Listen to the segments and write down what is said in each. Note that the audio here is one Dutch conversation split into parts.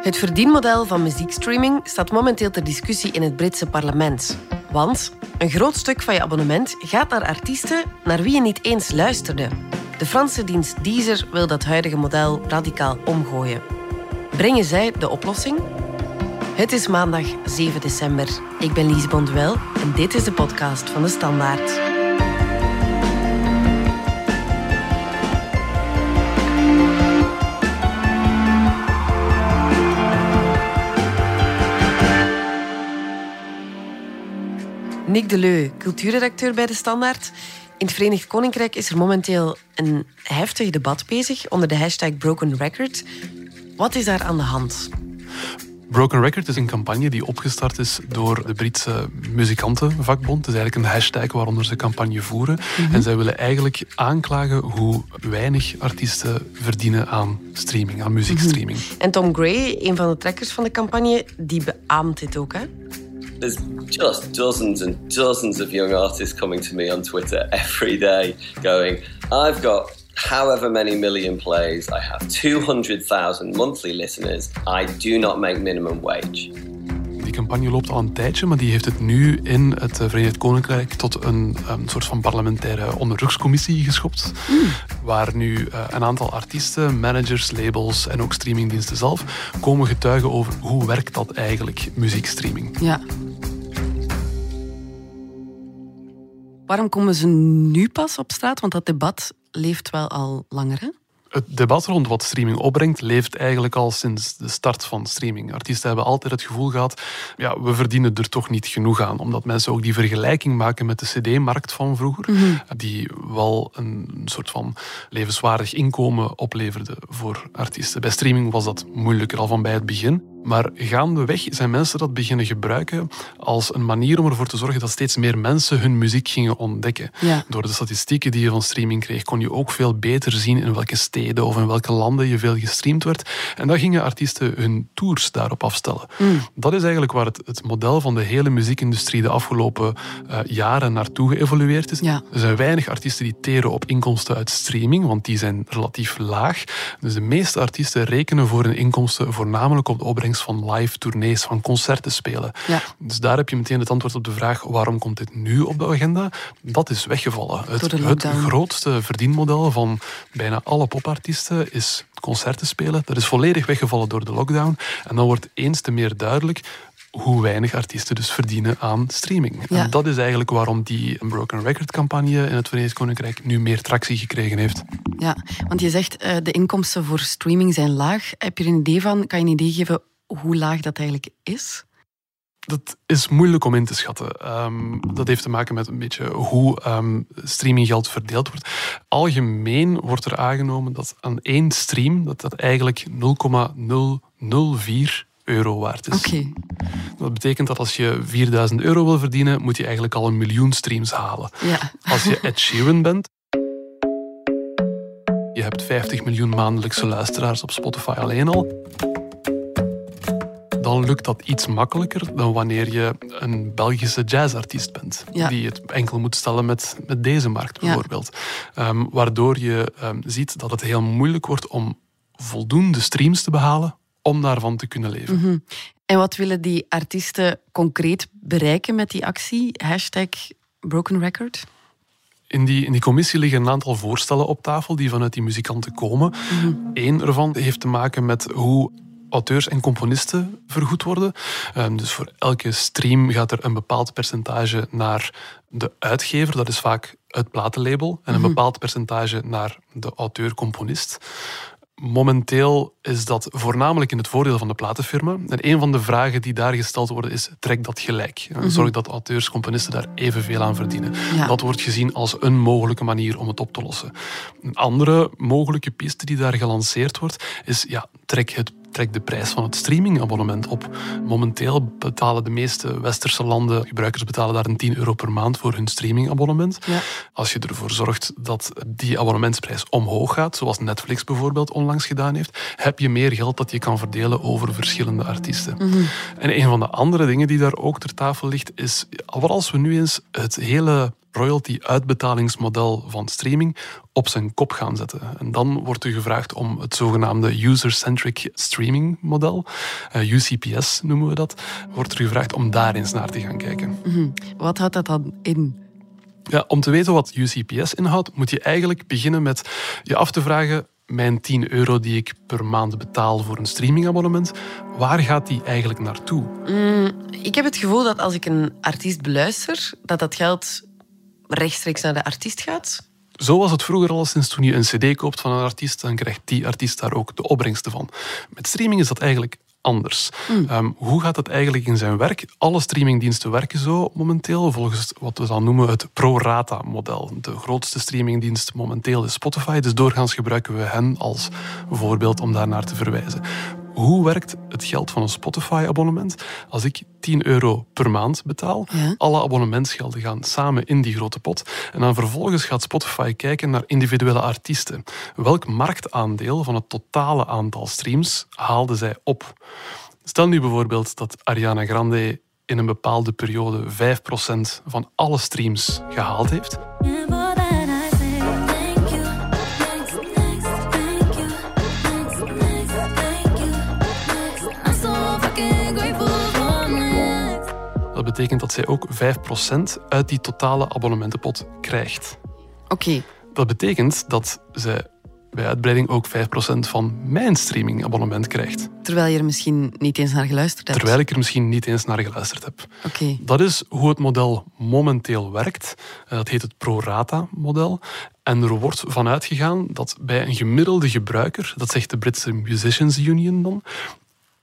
Het verdienmodel van muziekstreaming staat momenteel ter discussie in het Britse parlement. Want een groot stuk van je abonnement gaat naar artiesten naar wie je niet eens luisterde. De Franse dienst Deezer wil dat huidige model radicaal omgooien. Brengen zij de oplossing? Het is maandag 7 december. Ik ben Lies Bonduel en dit is de podcast van de Standaard. Nick Deleu, cultuurredacteur bij De Standaard. In het Verenigd Koninkrijk is er momenteel een heftig debat bezig onder de hashtag Broken Record. Wat is daar aan de hand? Broken Record is een campagne die opgestart is door de Britse muzikantenvakbond. Het is eigenlijk een hashtag waaronder ze campagne voeren. Mhm. En zij willen eigenlijk aanklagen hoe weinig artiesten verdienen aan streaming, aan muziekstreaming. Mhm. En Tom Gray, een van de trekkers van de campagne, die beaamt dit ook. Hè? There's just dozens and dozens of young artists coming to me on Twitter every day going, I've got however many million plays, I have 200,000 monthly listeners, I do not make minimum wage. Die campagne loopt al een tijdje, maar die heeft het nu in het Verenigd Koninkrijk tot een, een soort van parlementaire onderzoekscommissie geschopt. Mm. Waar nu uh, een aantal artiesten, managers, labels en ook streamingdiensten zelf komen getuigen over hoe werkt dat eigenlijk, muziekstreaming. Ja. Waarom komen ze nu pas op straat? Want dat debat leeft wel al langer. Hè? Het debat rond wat streaming opbrengt leeft eigenlijk al sinds de start van streaming. Artiesten hebben altijd het gevoel gehad, ja, we verdienen er toch niet genoeg aan. Omdat mensen ook die vergelijking maken met de cd-markt van vroeger. Mhm. Die wel een soort van levenswaardig inkomen opleverde voor artiesten. Bij streaming was dat moeilijker al van bij het begin. Maar gaandeweg zijn mensen dat beginnen gebruiken als een manier om ervoor te zorgen dat steeds meer mensen hun muziek gingen ontdekken. Door de statistieken die je van streaming kreeg, kon je ook veel beter zien in welke steden of in welke landen je veel gestreamd werd. En dan gingen artiesten hun tours daarop afstellen. Mm. Dat is eigenlijk waar het, het, model van de hele muziekindustrie de afgelopen uh, jaren naartoe geëvolueerd is. Er zijn weinig artiesten die teren op inkomsten uit streaming, want die zijn relatief laag. Dus de meeste artiesten rekenen voor hun inkomsten voornamelijk op de opbrengst van live tournees, van concerten spelen. Ja. Dus daar heb je meteen het antwoord op de vraag waarom komt dit nu op de agenda? Dat is weggevallen. Het, het grootste verdienmodel van bijna alle popartiesten is concerten spelen. Dat is volledig weggevallen door de lockdown. En dan wordt eens te meer duidelijk hoe weinig artiesten dus verdienen aan streaming. En dat is eigenlijk waarom die Broken Record campagne in het Verenigd Koninkrijk nu meer tractie gekregen heeft. Ja, want je zegt uh, de inkomsten voor streaming zijn laag. Heb je er een idee van? Kan je een idee geven hoe laag dat eigenlijk is? Dat is moeilijk om in te schatten. Ehm, dat heeft te maken met een beetje hoe um, streaminggeld verdeeld wordt. Algemeen wordt er aangenomen dat aan één stream dat dat eigenlijk 0,004 euro waard is. Okay. Dat betekent dat als je 4000 euro wil verdienen, moet je eigenlijk al een miljoen streams halen. Ja. Als je Ed Sheeran bent, je hebt 50 miljoen maandelijkse luisteraars op Spotify alleen al dan lukt dat iets makkelijker dan wanneer je een Belgische jazzartiest bent. Die het enkel moet stellen met, met deze markt bijvoorbeeld. Ehm, waardoor je um, ziet dat het heel moeilijk wordt om voldoende streams te behalen om daarvan te kunnen leven. Mhm. En wat willen die artiesten concreet bereiken met die actie? Hashtag Broken Record? In die, in die commissie liggen een aantal voorstellen op tafel die vanuit die muzikanten komen. Mm Eén ervan heeft te maken met hoe auteurs en componisten vergoed worden. Ehm, dus voor elke stream gaat er een bepaald percentage naar de uitgever, dat is vaak het platenlabel, en een mhm. bepaald percentage naar de auteur-componist. Momenteel is dat voornamelijk in het voordeel van de platenfirma. En een van de vragen die daar gesteld worden is: trek dat gelijk. Mhm. Zorg dat auteurs, componisten daar evenveel aan verdienen. Dat wordt gezien als een mogelijke manier om het op te lossen. Een andere mogelijke piste die daar gelanceerd wordt is: ja, trek het trekt de prijs van het streamingabonnement op. Momenteel betalen de meeste westerse landen, gebruikers betalen daar een 10 euro per maand voor hun streamingabonnement. Ja. Als je ervoor zorgt dat die abonnementsprijs omhoog gaat, zoals Netflix bijvoorbeeld onlangs gedaan heeft, heb je meer geld dat je kan verdelen over verschillende artiesten. Mhm. En een van de andere dingen die daar ook ter tafel ligt, is wat als we nu eens het hele royalty-uitbetalingsmodel van streaming op zijn kop gaan zetten. En dan wordt er gevraagd om het zogenaamde User-Centric Streaming Model, uh, UCPS noemen we dat, wordt er gevraagd om daar eens naar te gaan kijken. Mhm. Wat houdt dat dan in? Ja, om te weten wat UCPS inhoudt, moet je eigenlijk beginnen met je af te vragen mijn 10 euro die ik per maand betaal voor een streamingabonnement, waar gaat die eigenlijk naartoe? Mm, ik heb het gevoel dat als ik een artiest beluister, dat dat geld rechtstreeks naar de artiest gaat. Zo was het vroeger al sinds toen je een cd koopt van een artiest, dan krijgt die artiest daar ook de opbrengsten van. Met streaming is dat eigenlijk anders. Hmm. Ehm, hoe gaat het eigenlijk in zijn werk? Alle streamingdiensten werken zo momenteel volgens wat we dan noemen het pro-rata-model. De grootste streamingdienst momenteel is Spotify, dus doorgaans gebruiken we hen als voorbeeld om daar naar te verwijzen. Hoe werkt het geld van een Spotify-abonnement? Als ik 10 euro per maand betaal, alle abonnementsgelden gaan samen in die grote pot. En dan vervolgens gaat Spotify kijken naar individuele artiesten. Welk marktaandeel van het totale aantal streams haalden zij op? Stel nu bijvoorbeeld dat Ariana Grande in een bepaalde periode 5% van alle streams gehaald heeft. Dat betekent dat zij ook 5% uit die totale abonnementenpot krijgt. Oké. Dat betekent dat zij bij uitbreiding ook 5% van mijn streamingabonnement krijgt. Terwijl je er misschien niet eens naar geluisterd hebt. Terwijl ik er misschien niet eens naar geluisterd heb. Oké. Dat is hoe het model momenteel werkt. Eh, dat heet het pro-rata-model. En er wordt vanuit gegaan dat bij een gemiddelde gebruiker, dat zegt de Britse Musicians Union dan,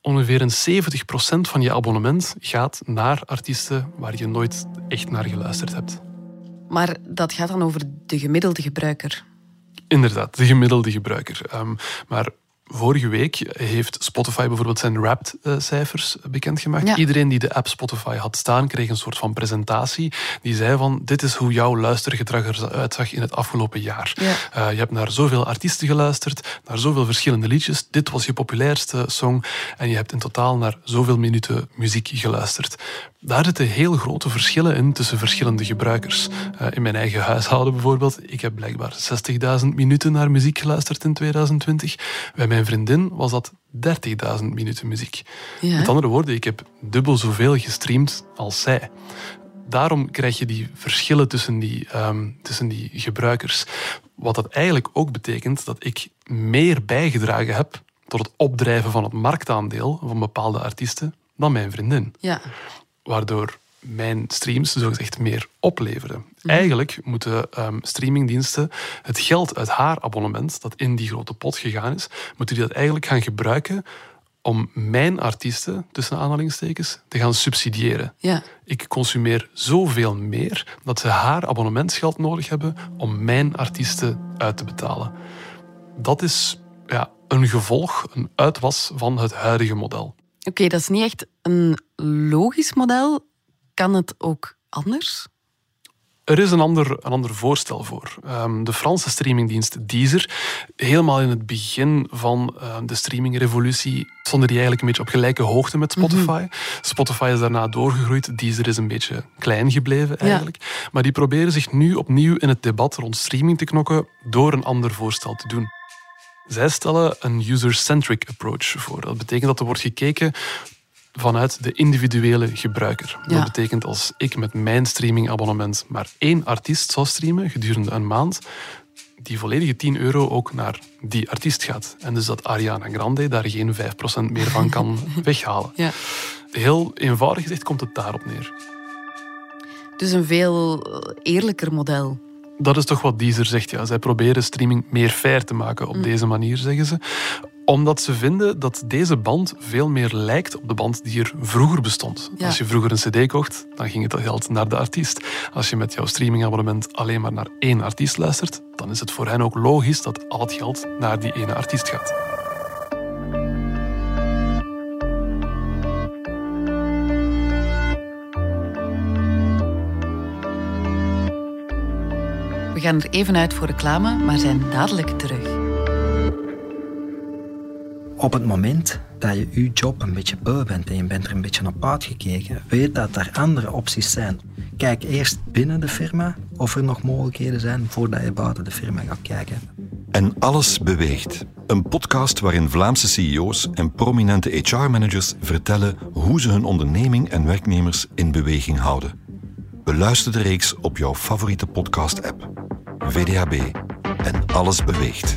ongeveer een 70% van je abonnement gaat naar artiesten waar je nooit echt naar geluisterd hebt. Maar dat gaat dan over de gemiddelde gebruiker? Inderdaad, de gemiddelde gebruiker. Um, maar Vorige week heeft Spotify bijvoorbeeld zijn Wrapped-cijfers bekendgemaakt. Iedereen die de app Spotify had staan, kreeg een soort van presentatie. Die zei van, dit is hoe jouw luistergedrag eruit zag in het afgelopen jaar. Uh, je hebt naar zoveel artiesten geluisterd, naar zoveel verschillende liedjes. Dit was je populairste song. En je hebt in totaal naar zoveel minuten muziek geluisterd. Daar zitten heel grote verschillen in tussen verschillende gebruikers. Uh, in mijn eigen huishouden bijvoorbeeld, ik heb blijkbaar 60.000 minuten naar muziek geluisterd in 2020. Bij mijn vriendin was dat 30.000 minuten muziek. Met andere woorden, ik heb dubbel zoveel gestreamd als zij. Daarom krijg je die verschillen tussen die, um, tussen die gebruikers. Wat dat eigenlijk ook betekent dat ik meer bijgedragen heb tot het opdrijven van het marktaandeel van bepaalde artiesten dan mijn vriendin. Ja waardoor mijn streams zogezegd meer opleveren. Mhm. Eigenlijk moeten um, streamingdiensten het geld uit haar abonnement, dat in die grote pot gegaan is, moeten die dat eigenlijk gaan gebruiken om mijn artiesten, tussen aanhalingstekens, te gaan subsidiëren. Ja. Ik consumeer zoveel meer dat ze haar abonnementsgeld nodig hebben om mijn artiesten uit te betalen. Dat is ja, een gevolg, een uitwas van het huidige model. Oké, dat is niet echt een logisch model. Kan het ook anders? Er is een ander, een ander voorstel voor. Um, de Franse streamingdienst Deezer, helemaal in het begin van uh, de streamingrevolutie, stonden die eigenlijk een beetje op gelijke hoogte met Spotify. Mhm. Spotify is daarna doorgegroeid, Deezer is een beetje klein gebleven eigenlijk. Maar die proberen zich nu opnieuw in het debat rond streaming te knokken door een ander voorstel te doen. Zij stellen een user-centric approach voor. Dat betekent dat er wordt gekeken vanuit de individuele gebruiker. Dat betekent als ik met mijn streamingabonnement maar één artiest zou streamen gedurende een maand, die volledige 10 euro ook naar die artiest gaat. En dus dat Ariana Grande daar geen 5% meer van kan weghalen. Ja. Heel eenvoudig gezegd komt het daarop neer. Dus een veel eerlijker model dat is toch wat Deezer zegt. Ja. Zij proberen streaming meer fair te maken op mm. deze manier, zeggen ze. Omdat ze vinden dat deze band veel meer lijkt op de band die er vroeger bestond. Als je vroeger een cd kocht, dan ging het geld naar de artiest. Als je met jouw streamingabonnement alleen maar naar één artiest luistert, dan is het voor hen ook logisch dat al het geld naar die ene artiest gaat. We gaan er even uit voor reclame, maar zijn dadelijk terug. Op het moment dat je je job een beetje beu bent en je bent er een beetje op uitgekeken, weet dat er andere opties zijn. Kijk eerst binnen de firma of er nog mogelijkheden zijn voordat je buiten de firma gaat kijken. En alles beweegt. Een podcast waarin Vlaamse CEO's en prominente HR-managers vertellen hoe ze hun onderneming en werknemers in beweging houden. Beluister de reeks op jouw favoriete podcast-app. VDHB. En alles beweegt.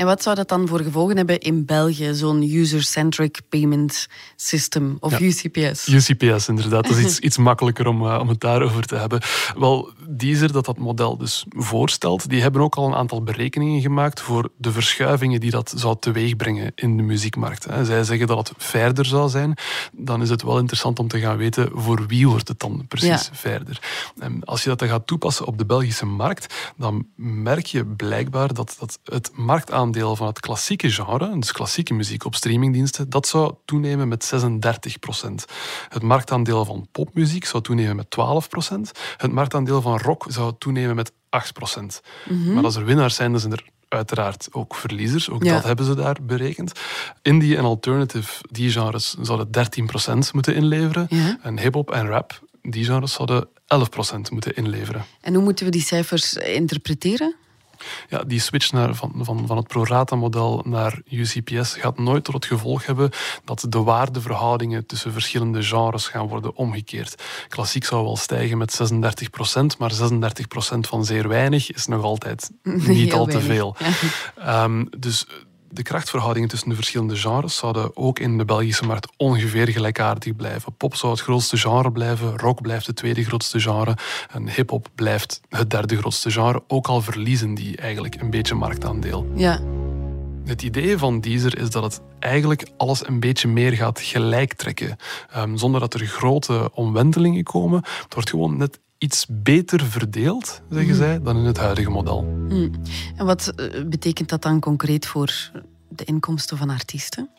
En wat zou dat dan voor gevolgen hebben in België, zo'n user-centric payment system of UCPS? UCPS, inderdaad. Dat is iets, iets makkelijker om, uh, om het daarover te hebben. Wel, Deezer, dat dat model dus voorstelt, die hebben ook al een aantal berekeningen gemaakt voor de verschuivingen die dat zou teweegbrengen in de muziekmarkt. Zij zeggen dat het verder zou zijn. Dan is het wel interessant om te gaan weten voor wie wordt het dan precies verder. En als je dat dan gaat toepassen op de Belgische markt, dan merk je blijkbaar dat, dat het marktaandeel marktaandeel van het klassieke genre, dus klassieke muziek op streamingdiensten, dat zou toenemen met 36% Het marktaandeel van popmuziek zou toenemen met 12% Het marktaandeel van rock zou toenemen met 8 mm Maar als er winnaars zijn, dan zijn er uiteraard ook verliezers. Ook dat hebben ze daar berekend. Indie en alternative, die genres zouden 13% moeten inleveren. En hip-hop en rap, die genres zouden 11% moeten inleveren. En hoe moeten we die cijfers interpreteren? Ja, die switch naar, van, van, van het pro-rata-model naar UCPS gaat nooit tot het gevolg hebben dat de waardeverhoudingen tussen verschillende genres gaan worden omgekeerd. Klassiek zou wel stijgen met 36 procent, maar 36 procent van zeer weinig is nog altijd niet al te veel. Ehm, dus de krachtverhoudingen tussen de verschillende genres zouden ook in de Belgische markt ongeveer gelijkaardig blijven. Pop zou het grootste genre blijven, rock blijft het tweede grootste genre en hip-hop blijft het derde grootste genre. Ook al verliezen die eigenlijk een beetje marktaandeel. Ja. Het idee van Deezer is dat het eigenlijk alles een beetje meer gaat gelijk trekken. Um, zonder dat er grote omwentelingen komen. Het wordt gewoon net iets beter verdeeld, zeggen mhm. zij, dan in het huidige model. Hmm. En wat eh, betekent dat dan concreet voor de inkomsten van artiesten?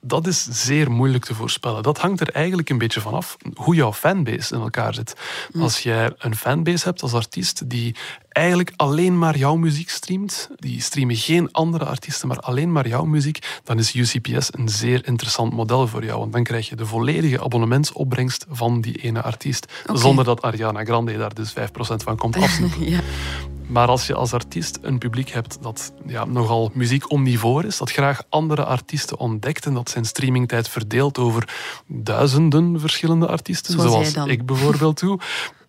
Dat is zeer moeilijk te voorspellen. Dat hangt er eigenlijk een beetje vanaf hoe jouw fanbase in elkaar zit. Hmm. Als jij een fanbase hebt als artiest die eigenlijk alleen maar jouw muziek streamt, die streamen geen andere artiesten, maar alleen maar jouw muziek, dan is UCPS een zeer interessant model voor jou. Want dan krijg je de volledige abonnementsopbrengst van die ene artiest. Zonder dat Ariana Grande daar dus 5% van komt afsnoepen. ja. Maar als je als artiest een publiek hebt dat ja, nogal muziek omnivoor is, dat graag andere artiesten ontdekt en dat zijn streamingtijd verdeelt over duizenden verschillende artiesten, zoals, zoals ik bijvoorbeeld doe,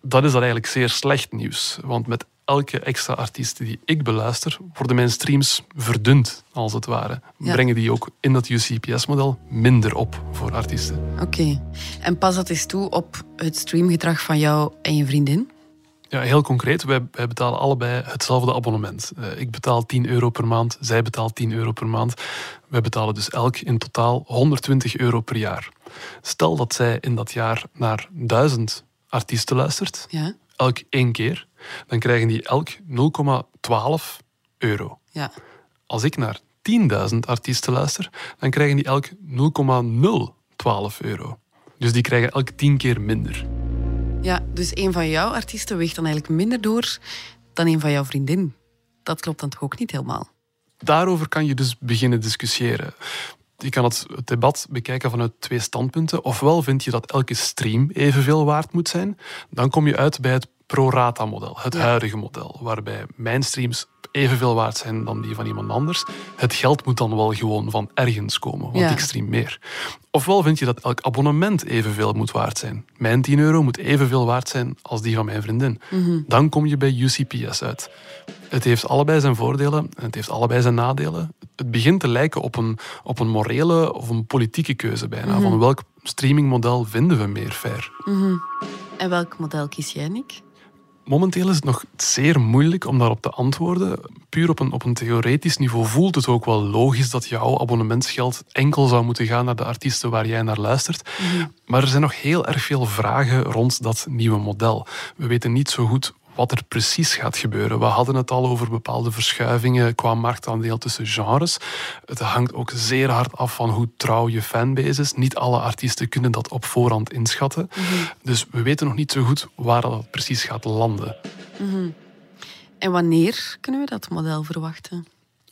dan is dat eigenlijk zeer slecht nieuws. Want met elke extra artiest die ik beluister, worden mijn streams verdund, als het ware. Brengen die ook in dat UCPS-model minder op voor artiesten. Oké. En pas dat eens toe op het streamgedrag van jou en je vriendin? Ja, heel concreet. Wij, wij betalen allebei hetzelfde abonnement. Uh, ik betaal 10 euro per maand, zij betaalt 10 euro per maand. Wij betalen dus elk in totaal 120 euro per jaar. Stel dat zij in dat jaar naar 1000 artiesten luistert, ja. elk één keer, dan krijgen die elk 0,12 euro. Ja. Als ik naar 10.000 artiesten luister, dan krijgen die elk 0,012 euro. Dus die krijgen elk 10 keer minder. Ja, dus een van jouw artiesten weegt dan eigenlijk minder door dan een van jouw vriendin. Dat klopt dan toch ook niet helemaal? Daarover kan je dus beginnen discussiëren. Je kan het, debat bekijken vanuit twee standpunten. Ofwel vind je dat elke stream evenveel waard moet zijn. Dan kom je uit bij het pro-rata-model, het huidige model, waarbij mijn streams evenveel waard zijn dan die van iemand anders. Het geld moet dan wel gewoon van ergens komen, want ik stream meer. Ofwel vind je dat elk abonnement evenveel moet waard zijn. Mijn 10 euro moet evenveel waard zijn als die van mijn vriendin. Mhm. Dan kom je bij UCPS uit. Het heeft allebei zijn voordelen en het heeft allebei zijn nadelen. Het begint te lijken op een, op een morele of een politieke keuze bijna. Mhm. Van welk streamingmodel vinden we meer fair? Mhm. En welk model kies jij, Nick? Momenteel is het nog zeer moeilijk om daarop te antwoorden. Puur op een, op een theoretisch niveau voelt het ook wel logisch dat jouw abonnementsgeld enkel zou moeten gaan naar de artiesten waar jij naar luistert. Mhm. Maar er zijn nog heel erg veel vragen rond dat nieuwe model. We weten niet zo goed wat er precies gaat gebeuren. We hadden het al over bepaalde verschuivingen qua marktaandeel tussen genres. Het hangt ook zeer hard af van hoe trouw je fanbase is. Niet alle artiesten kunnen dat op voorhand inschatten. Mhm. Dus we weten nog niet zo goed waar dat precies gaat landen. Mhm. En wanneer kunnen we dat model verwachten?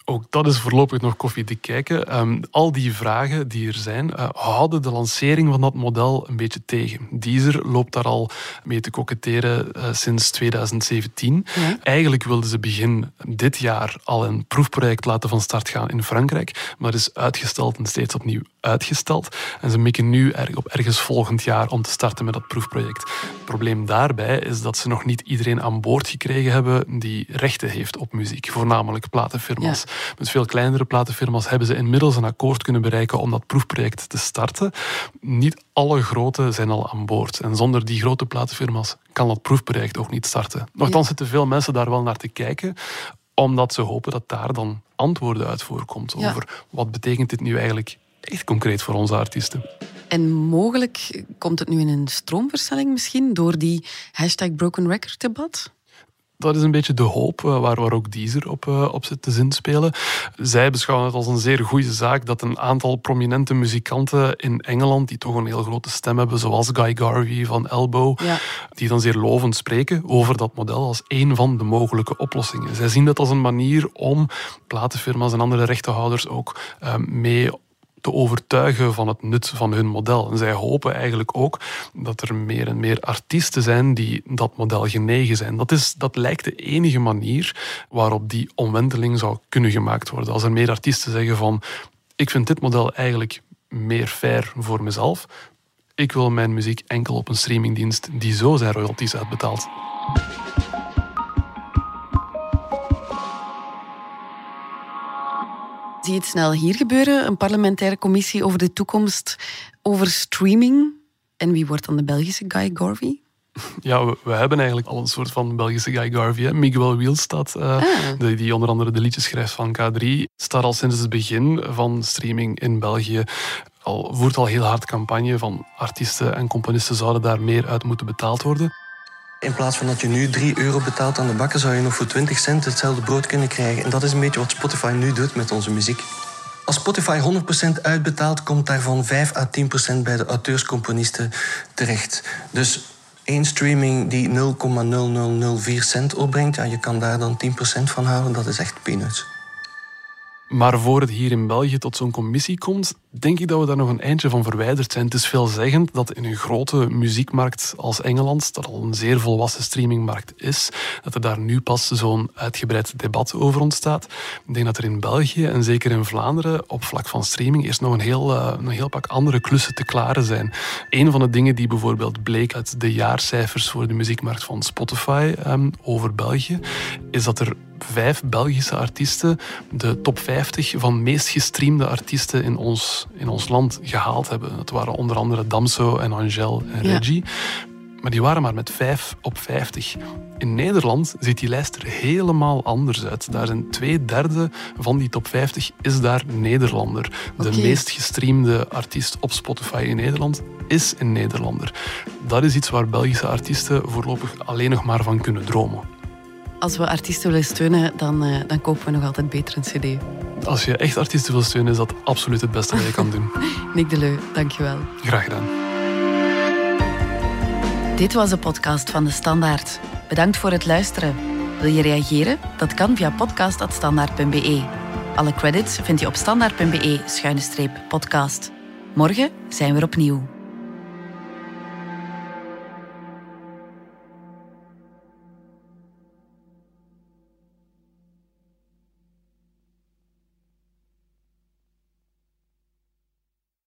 Ook dat is voorlopig nog koffie te kijken. Ehm, al die vragen die er zijn, uh, houden de lancering van dat model een beetje tegen. Deezer loopt daar al mee te koketteren uh, sinds 2017. Eigenlijk wilden ze begin dit jaar al een proefproject laten van start gaan in Frankrijk, maar dat is uitgesteld en steeds opnieuw uitgesteld. En ze mikken nu op ergens volgend jaar om te starten met dat proefproject. Het probleem daarbij is dat ze nog niet iedereen aan boord gekregen hebben die rechten heeft op muziek, voornamelijk platenfirma's. Met veel kleinere platenfirma's hebben ze inmiddels een akkoord kunnen bereiken om dat proefproject te starten. Niet alle grote zijn al aan boord. En zonder die grote platenfirma's kan dat proefproject ook niet starten. Nochtans zitten veel mensen daar wel naar te kijken omdat ze hopen dat daar dan antwoorden uit voorkomt over wat betekent dit nu eigenlijk echt concreet voor onze artiesten. En mogelijk komt het nu in een stroomversnelling misschien door die hashtag Broken Record debat? Dat is een beetje de hoop eh, waar, waar ook Deezer op, eh, op zit te zinspelen. Zij beschouwen het als een zeer goede zaak dat een aantal prominente muzikanten in Engeland, die toch een heel grote stem hebben, zoals Guy Garvey van Elbow, ja. die dan zeer lovend spreken over dat model als een van de mogelijke oplossingen. Zij zien dat als een manier om platenfirma's en andere rechtenhouders ook uh, mee te overtuigen van het nut van hun model. En zij hopen eigenlijk ook dat er meer en meer artiesten zijn die dat model genegen zijn. Dat, is, dat lijkt de enige manier waarop die omwenteling zou kunnen gemaakt worden. Als er meer artiesten zeggen van ik vind dit model eigenlijk meer fair voor mezelf. Ik wil mijn muziek enkel op een streamingdienst die zo zijn royalties uitbetaalt. Zie het snel hier gebeuren. Een parlementaire commissie over de toekomst over streaming. En wie wordt dan de Belgische Guy Garvey? Ja, we, hebben eigenlijk al een soort van Belgische Guy Garvey. Hè. Miguel Wielstad, uh, ah. die, die, onder andere de liedjes schrijft van K3, staat al sinds het begin van streaming in België. Al, voert al heel hard campagne van artiesten en componisten zouden daar meer uit moeten betaald worden. In plaats van dat je nu 3 euro betaalt aan de bakken, zou je nog voor 20 cent hetzelfde brood kunnen krijgen. En dat is een beetje wat Spotify nu doet met onze muziek. Als Spotify 100% uitbetaalt, komt daarvan 5 à 10% bij de auteurscomponisten terecht. Dus één streaming die 0,0004 cent opbrengt, ja, je kan daar dan 10% van houden. Dat is echt peanuts. Maar voor het hier in België tot zo'n commissie komt, denk ik dat we daar nog een eindje van verwijderd zijn. Het is veelzeggend dat in een grote muziekmarkt als Engeland, dat al een zeer volwassen streamingmarkt is, dat er daar nu pas zo'n uitgebreid debat over ontstaat. Ik denk dat er in België en zeker in Vlaanderen op vlak van streaming eerst nog een heel, uh, een heel pak andere klussen te klaren zijn. Een van de dingen die bijvoorbeeld bleek uit de jaarcijfers voor de muziekmarkt van Spotify um, over België, is dat er vijf Belgische artiesten de top 50 van meest gestreamde artiesten in ons, in ons land gehaald hebben. Dat waren onder andere Damso en Angel en Reggie. Maar die waren maar met 5 op 50. In Nederland ziet die lijst er helemaal anders uit. Daar zijn twee derde van die top 50 is daar Nederlander. De meest gestreamde artiest op Spotify in Nederland is een Nederlander. Dat is iets waar Belgische artiesten voorlopig alleen nog maar van kunnen dromen. Als we artiesten willen steunen, dan, uh, dan kopen we nog altijd beter een cd. Als je echt artiesten wil steunen, is dat absoluut het beste wat je kan doen. Nick Deleu, dankjewel. Graag gedaan. Dit was de podcast van De Standaard. Bedankt voor het luisteren. Wil je reageren? Dat kan via podcast.standaard.be. Alle credits vind je op standaard.be-podcast. Morgen zijn we er opnieuw.